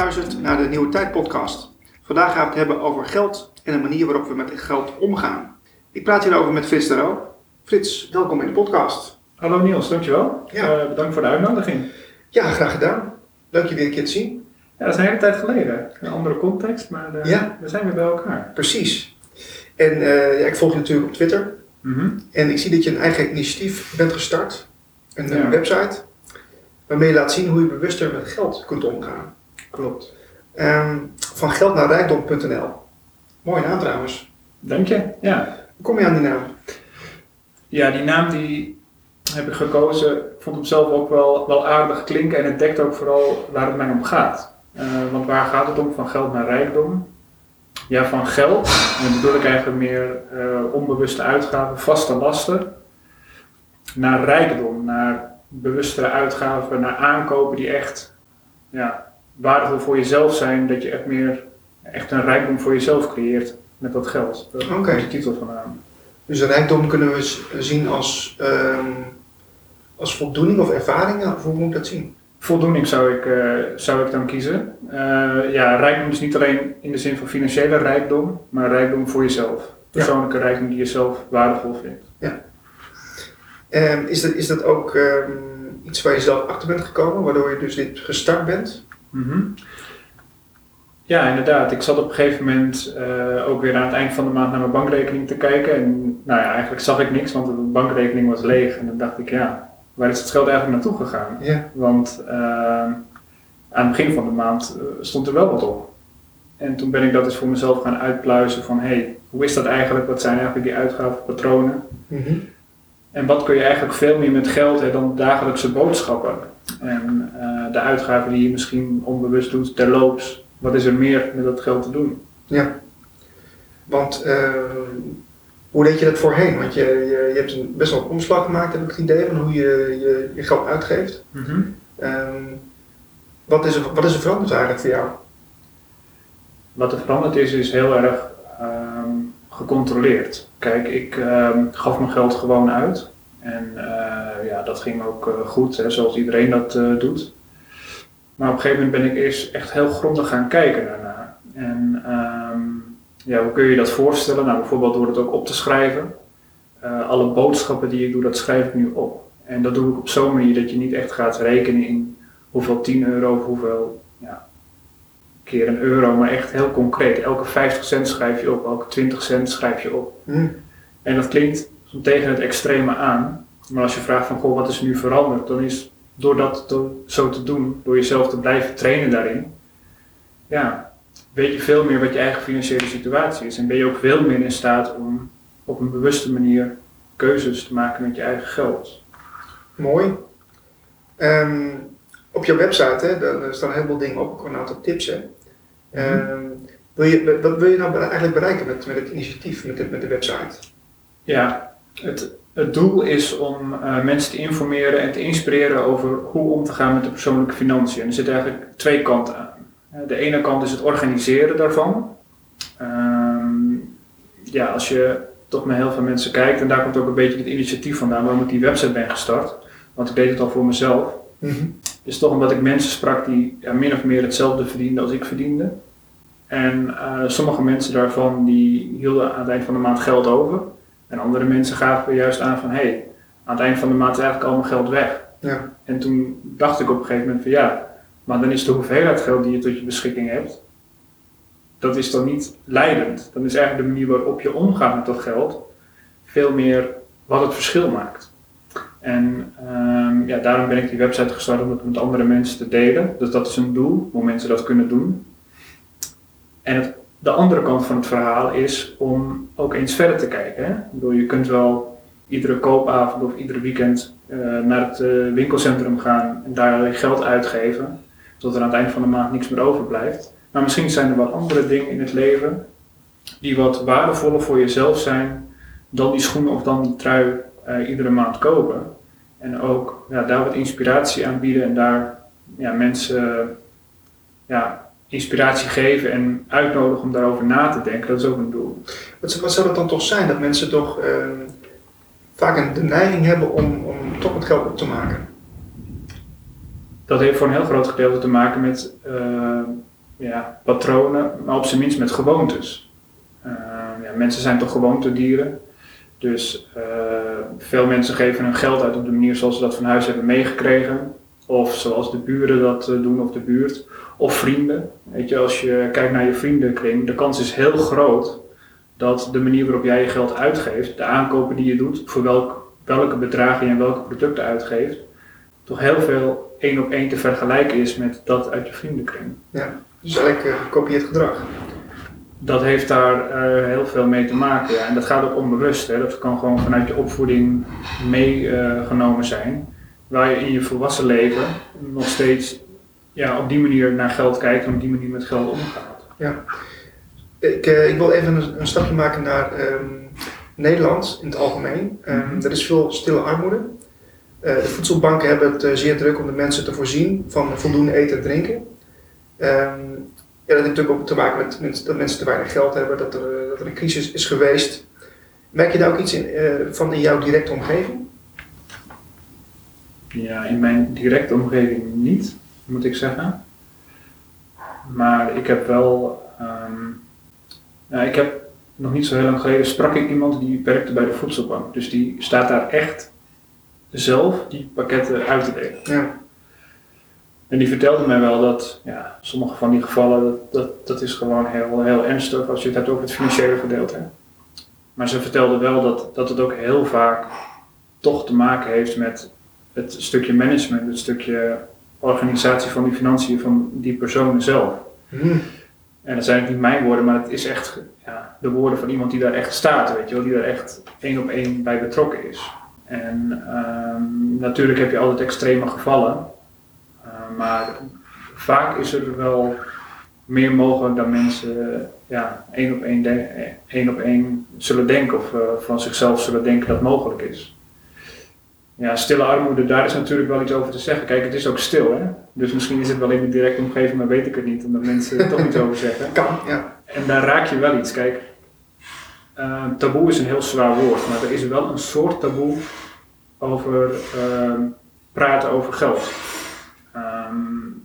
luistert naar de Nieuwe Tijd podcast. Vandaag gaan we het hebben over geld en de manier waarop we met geld omgaan. Ik praat hierover met Frits Dero. Frits, welkom in de podcast. Hallo Niels, dankjewel. Ja. Uh, bedankt voor de uitnodiging. Ja, graag gedaan. Leuk je weer een keer te zien. Ja, dat is een hele tijd geleden. Een andere context, maar uh, Ja. we zijn weer bij elkaar. Precies. En eh, ja, ik volg je natuurlijk op Twitter. Mhm. En ik zie dat je een eigen initiatief bent gestart. Een eh, Ja. website. Waarmee je laat zien hoe je bewuster met geld kunt omgaan. Klopt. Ehm, van geld naar rijkdom.nl. Mooie naam trouwens. Dank je. Ja. Hoe kom je aan die naam? ja, die naam die heb ik gekozen. Ik vond hem zelf ook wel, wel aardig klinken en het dekt ook vooral waar het mij om gaat. Eh, want waar gaat het om? Van geld naar rijkdom. Ja, van geld. En dan bedoel ik eigenlijk meer eh, onbewuste uitgaven, vaste lasten. Naar rijkdom, naar bewustere uitgaven, naar aankopen die echt ja, waardevol voor jezelf zijn. Dat je echt meer echt een rijkdom voor jezelf creëert met dat geld. Is de titel van naam. Dus rijkdom kunnen we zien als, ehm, als voldoening of ervaringen, of hoe moet ik dat zien? Voldoening zou ik, eh, zou ik dan kiezen. Eh, ja, rijkdom is niet alleen in de zin van financiële rijkdom, maar rijkdom voor jezelf. Persoonlijke rijkdom die je zelf waardevol vindt. Ehm, is, dat, is dat ook ehm, iets waar je zelf achter bent gekomen, waardoor je dus dit gestart bent? Mhm. Ja, inderdaad. Ik zat op een gegeven moment eh, ook weer aan het eind van de maand naar mijn bankrekening te kijken. En nou ja, eigenlijk zag ik niks, want de bankrekening was leeg. En dan dacht ik, ja, waar is het geld eigenlijk naartoe gegaan? Ja. Want eh, aan het begin van de maand eh, stond er wel wat op. En toen ben ik dat eens voor mezelf gaan uitpluizen van, hé, hey, hoe is dat eigenlijk? Wat zijn eigenlijk die uitgavenpatronen? Mhm. En wat kun je eigenlijk veel meer met geld hè, dan dagelijkse boodschappen? En eh, de uitgaven die je misschien onbewust doet terloops. Wat is er meer met dat geld te doen? Ja. Want ehm, hoe deed je dat voorheen? Want je, je, je hebt een, best wel een omslag gemaakt, heb ik het idee, van hoe je je, je geld uitgeeft. Ehm, wat, is er, wat is er veranderd eigenlijk voor jou? Wat er veranderd is, is heel erg ehm, gecontroleerd. Kijk, ik ehm, gaf mijn geld gewoon uit. En eh, ja, dat ging ook eh, goed, hè, zoals iedereen dat eh, doet. Maar op een gegeven moment ben ik eerst echt heel grondig gaan kijken daarna. En ehm, ja, hoe kun je dat voorstellen? Nou, bijvoorbeeld door het ook op te schrijven. Alle boodschappen die ik doe, dat schrijf ik nu op. En dat doe ik op zo'n manier dat je niet echt gaat rekenen in hoeveel 10 euro of hoeveel ja, keer een euro, maar echt heel concreet. Elke 50 cent schrijf je op, elke 20 cent schrijf je op. Hm? En dat klinkt tegen het extreme aan, maar als je vraagt van goh, wat is er nu veranderd, dan is door dat te- zo te doen, door jezelf te blijven trainen daarin, ja, weet je veel meer wat je eigen financiële situatie is. En ben je ook veel meer in staat om op een bewuste manier keuzes te maken met je eigen geld. Mooi. Ehm, op jouw website hè, daar staan een heleboel dingen op, ook een aantal tips. Hè. Ehm, wil je, wat wil je nou eigenlijk bereiken met, met het initiatief, met de, met de website? Ja, het, het doel is om eh, mensen te informeren en te inspireren over hoe om te gaan met de persoonlijke financiën. En er zitten eigenlijk twee kanten aan. Eh, De ene kant is het organiseren daarvan. Ehm, ja, als je toch naar heel veel mensen kijkt, en daar komt ook een beetje het initiatief vandaan waarom ik die website ben gestart. Want ik deed het al voor mezelf. is toch omdat ik mensen sprak die ja, min of meer hetzelfde verdienden als ik verdiende. En eh, sommige mensen daarvan die hielden aan het eind van de maand geld over. En andere mensen gaven juist aan van hé, hey, aan het eind van de maand is eigenlijk al mijn geld weg. Ja. En toen dacht ik op een gegeven moment van ja, maar dan is de hoeveelheid geld die je tot je beschikking hebt, dat is dan niet leidend. Dan is eigenlijk de manier waarop je omgaat met dat geld veel meer wat het verschil maakt. En ehm, ja, daarom ben ik die website gestart om het met andere mensen te delen. Dus dat is een doel, hoe mensen dat kunnen doen. En het, de andere kant van het verhaal is om ook eens verder te kijken. Hè? Ik je kunt wel iedere koopavond of iedere weekend eh, naar het eh, winkelcentrum gaan en daar geld uitgeven, zodat er aan het eind van de maand niks meer overblijft. Maar misschien zijn er wel andere dingen in het leven die wat waardevoller voor jezelf zijn dan die schoenen of dan die trui eh, iedere maand kopen. En ook ja, daar wat inspiratie aan bieden en daar ja, mensen ja, inspiratie geven en uitnodigen om daarover na te denken. Dat is ook een doel. Wat, zou- wat zou dat dan toch zijn? Dat mensen toch ehm, vaak een, de neiging hebben om, om toch het geld op te maken? dat heeft voor een heel groot gedeelte te maken met uh, ja, patronen, maar op zijn minst met gewoontes. Uh, ja, mensen zijn toch gewoontedieren. Dus veel mensen geven hun geld uit op de manier zoals ze dat van huis hebben meegekregen. Of zoals de buren dat doen of de buurt. Of vrienden. Weet je, als je kijkt naar je vriendenkring, de kans is heel groot dat de manier waarop jij je geld uitgeeft, de aankopen die je doet, voor welk, welke bedragen je en welke producten uitgeeft, toch heel veel één op één te vergelijken is met dat uit je vriendenkring. Ja, dus eigenlijk uh, gekopieerd gedrag. Dat heeft daar uh, heel veel mee te maken. Ja. En dat gaat ook onbewust. Hè. Dat kan gewoon vanuit je opvoeding meegenomen uh, zijn. Waar je in je volwassen leven nog steeds ja, op die manier naar geld kijkt en op die manier met geld omgaat. Ja. Ik, uh, ik wil even een, een stapje maken naar um, Nederland in het algemeen. Um, mm -hmm. Er is veel stille armoede. Uh, de voedselbanken hebben het uh, zeer druk om de mensen te voorzien van voldoende eten en drinken. Um, ja, dat heeft natuurlijk ook te maken met, met dat mensen te weinig geld hebben, dat er, dat er een crisis is geweest. Merk je daar ook iets in, van in jouw directe omgeving? Ja, in mijn directe omgeving niet, moet ik zeggen. Maar ik heb wel. Um, nou, ik heb nog niet zo heel lang geleden sprak ik iemand die werkte bij de voedselbank. Dus die staat daar echt zelf die pakketten uit te delen. Ja. En die vertelde mij wel dat ja, sommige van die gevallen, dat, dat, dat is gewoon heel, heel ernstig als je het hebt over het financiële gedeelte. Maar ze vertelde wel dat, dat het ook heel vaak toch te maken heeft met het stukje management, het stukje organisatie van die financiën van die personen zelf. Hmm. En dat zijn niet mijn woorden, maar het is echt ja, de woorden van iemand die daar echt staat, weet je wel, die daar echt één op één bij betrokken is. En um, natuurlijk heb je altijd extreme gevallen, uh, maar vaak is er wel meer mogelijk dan mensen ja, één op één, één op één zullen denken of uh, van zichzelf zullen denken dat mogelijk is. Ja, stille armoede, daar is natuurlijk wel iets over te zeggen. Kijk, het is ook stil, hè? Dus misschien is het wel in de directe omgeving, maar weet ik het niet, omdat mensen er toch iets over zeggen. Kan, ja. En daar raak je wel iets. Kijk, uh, taboe is een heel zwaar woord, maar er is wel een soort taboe over uh, praten over geld. Um,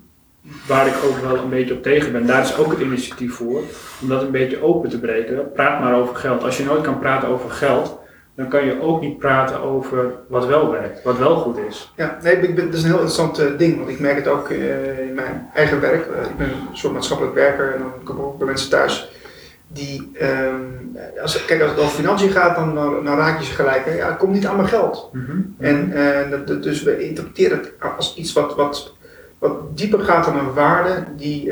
waar ik ook wel een beetje op tegen ben. Daar is ook het initiatief voor, om dat een beetje open te breken. Praat maar over geld. Als je nooit kan praten over geld, dan kan je ook niet praten over wat wel werkt, wat wel goed is. Ja, nee, ik ben, dat is een heel interessant uh, ding, want ik merk het ook uh, in mijn eigen werk. Uh, ik ben een soort maatschappelijk werker en dan kom ik ook bij mensen thuis. Die, um, als, kijk, als het over financiën gaat, dan, raak je ze gelijk. Hè? Ja, het komt niet aan mijn geld. Mm -hmm. En dat, dus we interpreteren het als iets wat, wat, wat dieper gaat dan een waarde die,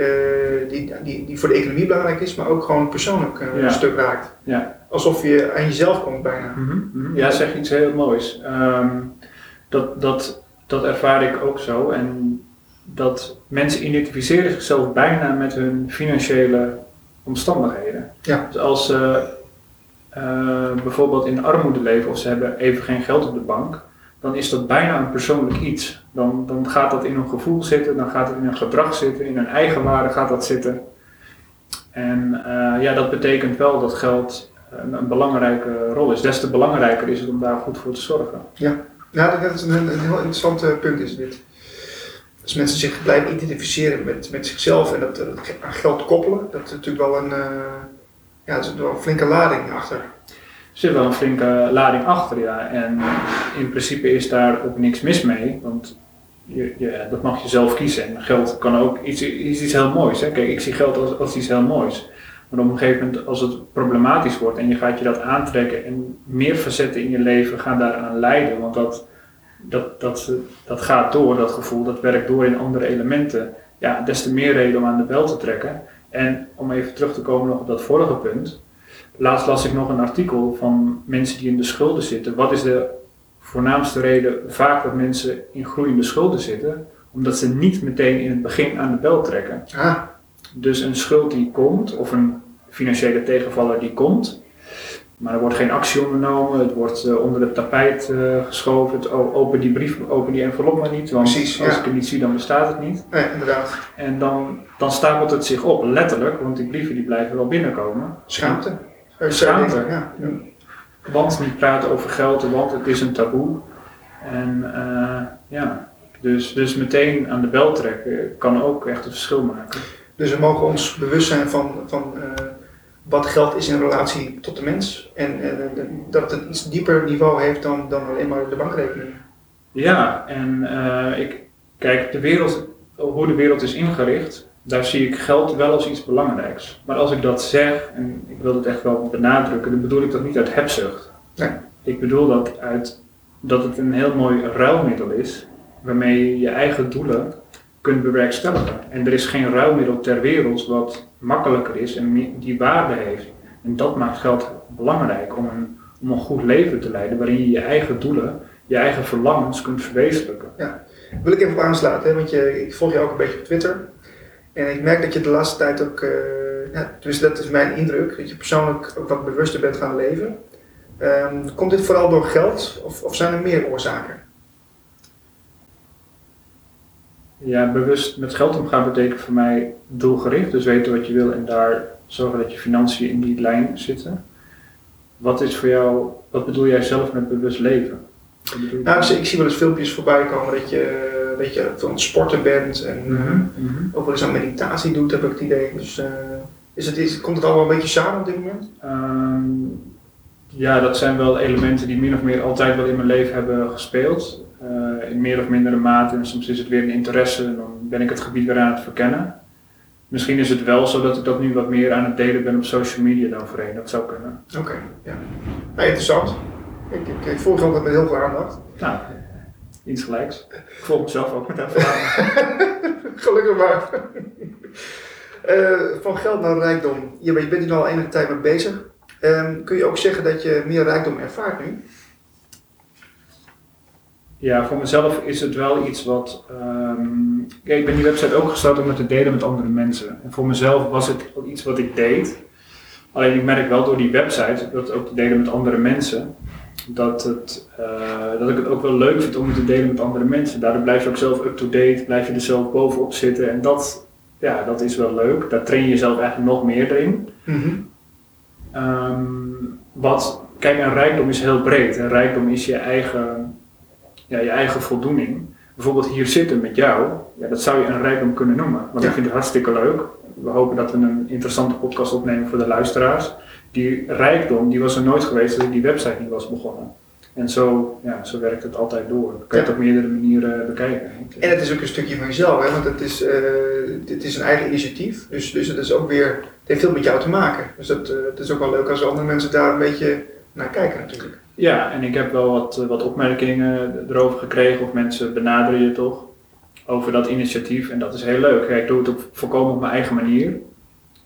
die, die, die voor de economie belangrijk is, maar ook gewoon persoonlijk Ja. een stuk raakt. Ja. Alsof je aan jezelf komt bijna. Mhm, mhm. Ja, zeg iets heel moois. Um, dat, dat, dat ervaar ik ook zo. En dat mensen identificeren zichzelf bijna met hun financiële omstandigheden. Ja. Dus als ze uh, bijvoorbeeld in armoede leven of ze hebben even geen geld op de bank, dan is dat bijna een persoonlijk iets. Dan, dan gaat dat in hun gevoel zitten, dan gaat het in hun gedrag zitten, in hun eigenwaarde gaat dat zitten. En uh, ja, dat betekent wel dat geld een, een, belangrijke rol is. Des te belangrijker is het om daar goed voor te zorgen. Ja, ja dat is een, een heel interessant uh, punt is dit. Als mensen zich blijven identificeren met, met zichzelf en dat, dat aan geld koppelen, dat is natuurlijk wel een, uh, ja, er zit wel een flinke lading achter. Er zit wel een flinke lading achter, ja. En in principe is daar ook niks mis mee, want je, je, dat mag je zelf kiezen. En geld kan ook iets, iets, iets heel moois. Hè? Kijk, ik zie geld als, als iets heel moois. Maar op een gegeven moment, als het problematisch wordt en je gaat je dat aantrekken en meer facetten in je leven gaan daaraan leiden, want dat, dat, dat, dat gaat door, dat gevoel, dat werkt door in andere elementen, ja, des te meer reden om aan de bel te trekken. En om even terug te komen nog op dat vorige punt. Laatst las ik nog een artikel van mensen die in de schulden zitten. Wat is de voornaamste reden vaak dat mensen in groeiende schulden zitten? Omdat ze niet meteen in het begin aan de bel trekken. Ah. Dus een schuld die komt, of een financiële tegenvaller die komt, maar er wordt geen actie ondernomen, het wordt uh, onder het tapijt uh, geschoven, het, open die brief, open die envelop maar niet, want Precies, als ja. ik het niet zie dan bestaat het niet. Nee, inderdaad. En dan, dan stapelt het zich op, letterlijk, want die brieven die blijven wel binnenkomen. Schaamte. Schaamte. Ja. ja. Want niet praten over geld, want het is een taboe. En uh, ja, Dus, dus meteen aan de bel trekken kan ook echt een verschil maken. Dus we mogen ons bewust zijn van, van wat geld is in relatie tot de mens. En, en, dat het iets dieper niveau heeft dan, dan alleen maar de bankrekening. Ja, en uh, ik kijk, de wereld, hoe de wereld is ingericht, daar zie ik geld wel als iets belangrijks. Maar als ik dat zeg, en ik wil het echt wel benadrukken, dan bedoel ik dat niet uit hebzucht. Nee. Ik bedoel dat uit dat het een heel mooi ruilmiddel is waarmee je je eigen doelen kunt bewerkstelligen. En er is geen ruilmiddel ter wereld wat makkelijker is en die waarde heeft. En dat maakt geld belangrijk om een, om een goed leven te leiden waarin je je eigen doelen, je eigen verlangens kunt verwezenlijken. Ja, wil ik even op aansluiten, hè? want je, ik volg je ook een beetje op Twitter. En ik merk dat je de laatste tijd ook, uh, ja, dus dat is mijn indruk, dat je persoonlijk ook wat bewuster bent gaan leven. Um, komt dit vooral door geld of, of zijn er meer oorzaken? Ja, bewust met geld omgaan betekent voor mij doelgericht. Dus weten wat je wil en daar zorgen dat je financiën in die lijn zitten. Wat is voor jou, wat bedoel jij zelf met bewust leven? Nou, ik, zie wel eens filmpjes voorbij komen dat je, dat je het sporten bent en mm -hmm. ook wel eens aan meditatie doet, heb ik het idee. Dus uh, is het, is, komt het allemaal een beetje samen op dit moment? Um, ja, dat zijn wel elementen die min of meer altijd wel in mijn leven hebben gespeeld. Uh, in meer of mindere mate. En soms is het weer een interesse en dan ben ik het gebied weer aan het verkennen. Misschien is het wel zo dat ik dat nu wat meer aan het delen ben op social media dan voorheen. Dat zou kunnen. Oké, okay, ja. Interessant. Ik, ik, ik volg altijd met heel veel aandacht. Nou, iets gelijks. Ik volg mezelf ook met heel veel aandacht. Gelukkig maar. Uh, van geld naar rijkdom. Je bent hier al enige tijd mee bezig. Um, kun je ook zeggen dat je meer rijkdom ervaart nu? Ja, voor mezelf is het wel iets wat. Um, kijk, ik ben die website ook gestart om het te delen met andere mensen. En voor mezelf was het iets wat ik deed. Alleen ik merk wel door die website, dat ook te delen met andere mensen, dat, het, uh, dat ik het ook wel leuk vind om het te delen met andere mensen. Daardoor blijf je ook zelf up-to-date, blijf je er zelf bovenop zitten. En dat, ja, dat is wel leuk. Daar train je jezelf eigenlijk nog meer in. Mm -hmm. Um, wat, kijk, een rijkdom is heel breed. Een rijkdom is je eigen ja, je eigen voldoening. Bijvoorbeeld hier zitten met jou, ja, dat zou je een rijkdom kunnen noemen. Want ik vind het hartstikke leuk. We hopen dat we een interessante podcast opnemen voor de luisteraars. Die rijkdom die was er nooit geweest als ik die website niet was begonnen. En zo, ja, zo werkt het altijd door. Dan kan je het op meerdere manieren bekijken. En het is ook een stukje van jezelf, hè? want het is, uh, het is een eigen initiatief. Dus, dus het, is ook weer, heeft veel met jou te maken. Dus dat, uh, het is ook wel leuk als andere mensen daar een beetje naar kijken natuurlijk. Ja, en ik heb wel wat, eh, wat opmerkingen erover gekregen, of mensen benaderen je toch over dat initiatief. En dat is heel leuk. ik doe het ook volkomen op mijn eigen manier.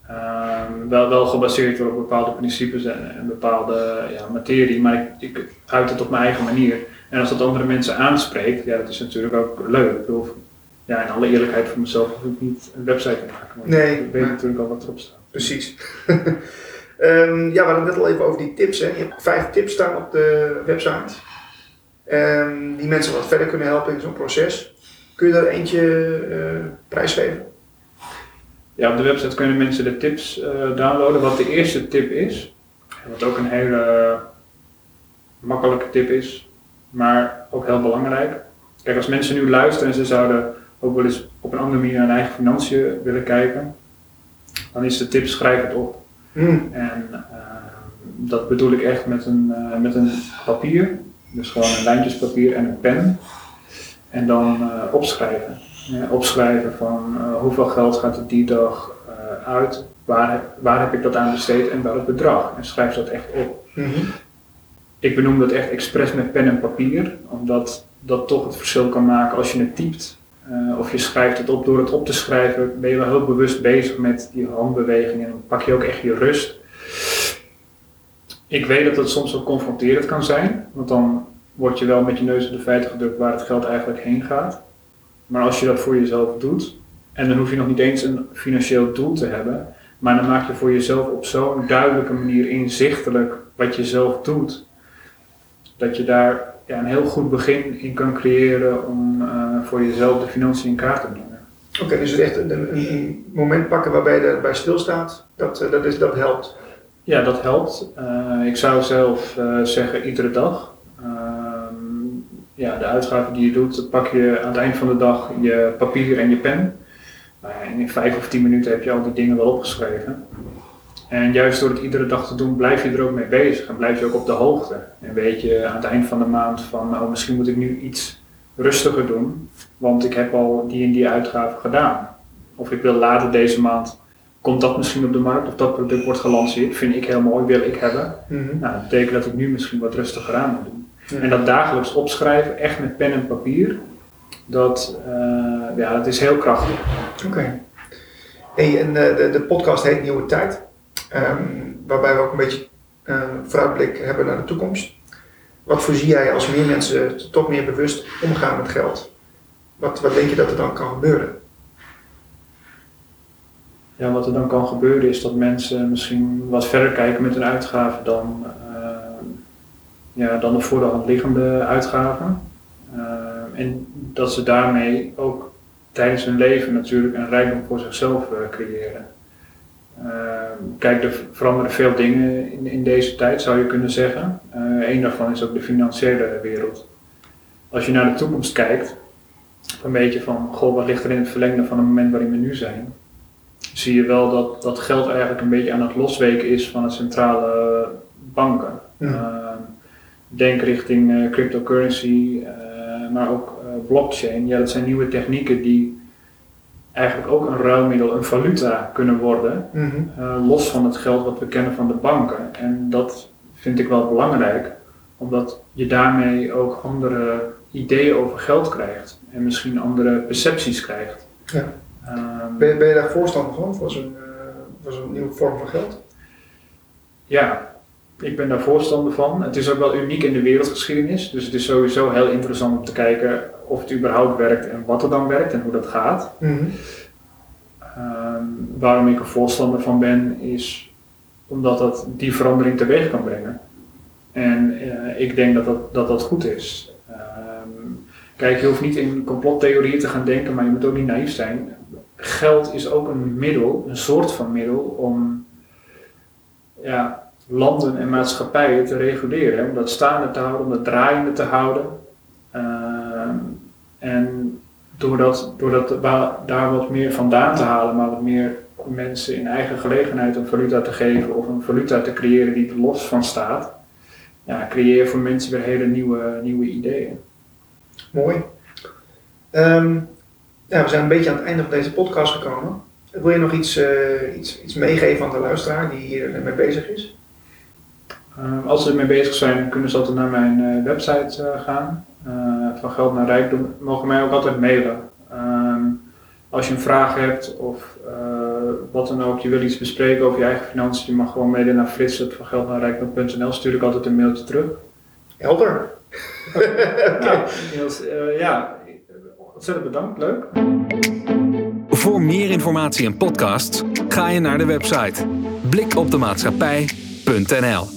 Um, wel, wel gebaseerd op bepaalde principes en, en bepaalde ja, materie, maar ik, ik uit het op mijn eigen manier. En als dat andere mensen aanspreekt, ja, dat is natuurlijk ook leuk. Ik bedoel, ja, in alle eerlijkheid voor mezelf hoef ik niet een website te maken. Want nee, ik weet maar, natuurlijk al wat erop staat. Precies. Um, ja, we hadden het net al even over die tips. Hè. Je hebt vijf tips staan op de website. Um, die mensen wat verder kunnen helpen in zo'n proces. Kun je daar eentje uh, prijsgeven? Ja, op de website kunnen mensen de tips uh, downloaden. Wat de eerste tip is, wat ook een hele makkelijke tip is, maar ook heel belangrijk. Kijk, als mensen nu luisteren en ze zouden ook wel eens op een andere manier naar hun eigen financiën willen kijken, dan is de tip schrijf het op. Mm. En uh, dat bedoel ik echt met een, uh, met een papier, dus gewoon een lijntjespapier en een pen. En dan uh, opschrijven. opschrijven van hoeveel geld gaat er die dag uit, waar, waar heb ik dat aan besteed en welk bedrag. En schrijf dat echt op. Mm -hmm. Ik benoem dat echt expres met pen en papier, omdat dat toch het verschil kan maken als je het typt. Uh, of je schrijft het op door het op te schrijven, ben je wel heel bewust bezig met die handbewegingen en dan pak je ook echt je rust. Ik weet dat het soms wel confronterend kan zijn, want dan word je wel met je neus op de feiten gedrukt waar het geld eigenlijk heen gaat. Maar als je dat voor jezelf doet, en dan hoef je nog niet eens een financieel doel te hebben, maar dan maak je voor jezelf op zo'n duidelijke manier inzichtelijk wat je zelf doet, dat je daar ja, een heel goed begin in kan creëren om uh, voor jezelf de financiën in kaart te brengen. Oké, okay, dus echt een, een, een, moment pakken waarbij je erbij stilstaat, dat, uh, dat, is, dat helpt? Ja, dat helpt. Uh, ik zou zelf zeggen iedere dag. Ehm, ja, de uitgaven die je doet, pak je aan het eind van de dag je papier en je pen. Ja, in vijf of tien minuten heb je al die dingen wel opgeschreven. En juist door het iedere dag te doen, blijf je er ook mee bezig en blijf je ook op de hoogte. En weet je aan het eind van de maand van, oh, misschien moet ik nu iets rustiger doen, want ik heb al die en die uitgaven gedaan. Of ik wil later deze maand, komt dat misschien op de markt of dat product wordt gelanceerd, vind ik heel mooi, wil ik hebben. Mhm. Nou, dat betekent dat ik nu misschien wat rustiger aan moet doen. En dat dagelijks opschrijven, echt met pen en papier, dat, eh, ja, dat is heel krachtig. Oké. Hey, en eh, de, de podcast heet Nieuwe Tijd, ehm, waarbij we ook een beetje uh, vooruitblik hebben naar de toekomst. Wat voorzie jij als meer mensen toch meer bewust omgaan met geld? Wat, wat denk je dat er dan kan gebeuren? Ja, wat er dan kan gebeuren is dat mensen misschien wat verder kijken met hun uitgaven dan, uh, ja, dan de voor de hand liggende uitgaven. Uh, en dat ze daarmee ook tijdens hun leven natuurlijk een rijkdom voor zichzelf creëren. Kijk, er veranderen veel dingen in, in deze tijd, zou je kunnen zeggen. Eén daarvan is ook de financiële wereld. Als je naar de toekomst kijkt, een beetje van, goh, wat ligt er in het verlengde van het moment waarin we nu zijn? zie je wel dat, dat geld eigenlijk een beetje aan het losweken is van de centrale banken. Ja. Uh, denk richting uh, cryptocurrency, uh, maar ook blockchain. Ja, dat zijn nieuwe technieken die eigenlijk ook een ruilmiddel, een valuta kunnen worden, Mhm. los van het geld wat we kennen van de banken. En dat vind ik wel belangrijk, omdat je daarmee ook andere ideeën over geld krijgt en misschien andere percepties krijgt. Ja. Ehm, Ben, je, ben je daar voorstander van, voor zo'n eh, voor zo'n nieuwe vorm van geld? Ja, ik ben daar voorstander van. Het is ook wel uniek in de wereldgeschiedenis. Dus het is sowieso heel interessant om te kijken of het überhaupt werkt en wat er dan werkt en hoe dat gaat. Mhm. Ehm, waarom ik er voorstander van ben, is omdat dat die verandering teweeg kan brengen. En eh, ik denk dat dat, dat, dat goed is. Ehm, kijk, je hoeft niet in complottheorieën te gaan denken, maar je moet ook niet naïef zijn. Geld is ook een middel, een soort van middel om ja, landen en maatschappijen te reguleren. Hè? Om dat staande te houden, om dat draaiende te houden. Ehm, en door, dat, door dat, wa- daar wat meer vandaan te halen, maar wat meer mensen in eigen gelegenheid een valuta te geven of een valuta te creëren die er los van staat, ja, creëer je voor mensen weer hele nieuwe, nieuwe ideeën. Mooi. Ehm, ja, we zijn een beetje aan het einde van deze podcast gekomen. Wil je nog iets, eh, iets, iets meegeven aan de luisteraar die hier mee bezig is? Ehm, als ze ermee bezig zijn, kunnen ze altijd naar mijn eh, website eh, gaan. Eh, van geld naar rijkdom. Mogen mij ook altijd mailen. Ehm, als je een vraag hebt of eh, wat dan ook, je wil iets bespreken over je eigen financiën, je mag gewoon mailen naar frits.vangeldnaarrijkdom.nl. Stuur ik altijd een mailtje terug. Helder. Nou, Niels, eh, ja, ontzettend bedankt. Leuk. Voor meer informatie en podcasts ga je naar de website blikopdemaatschappij.nl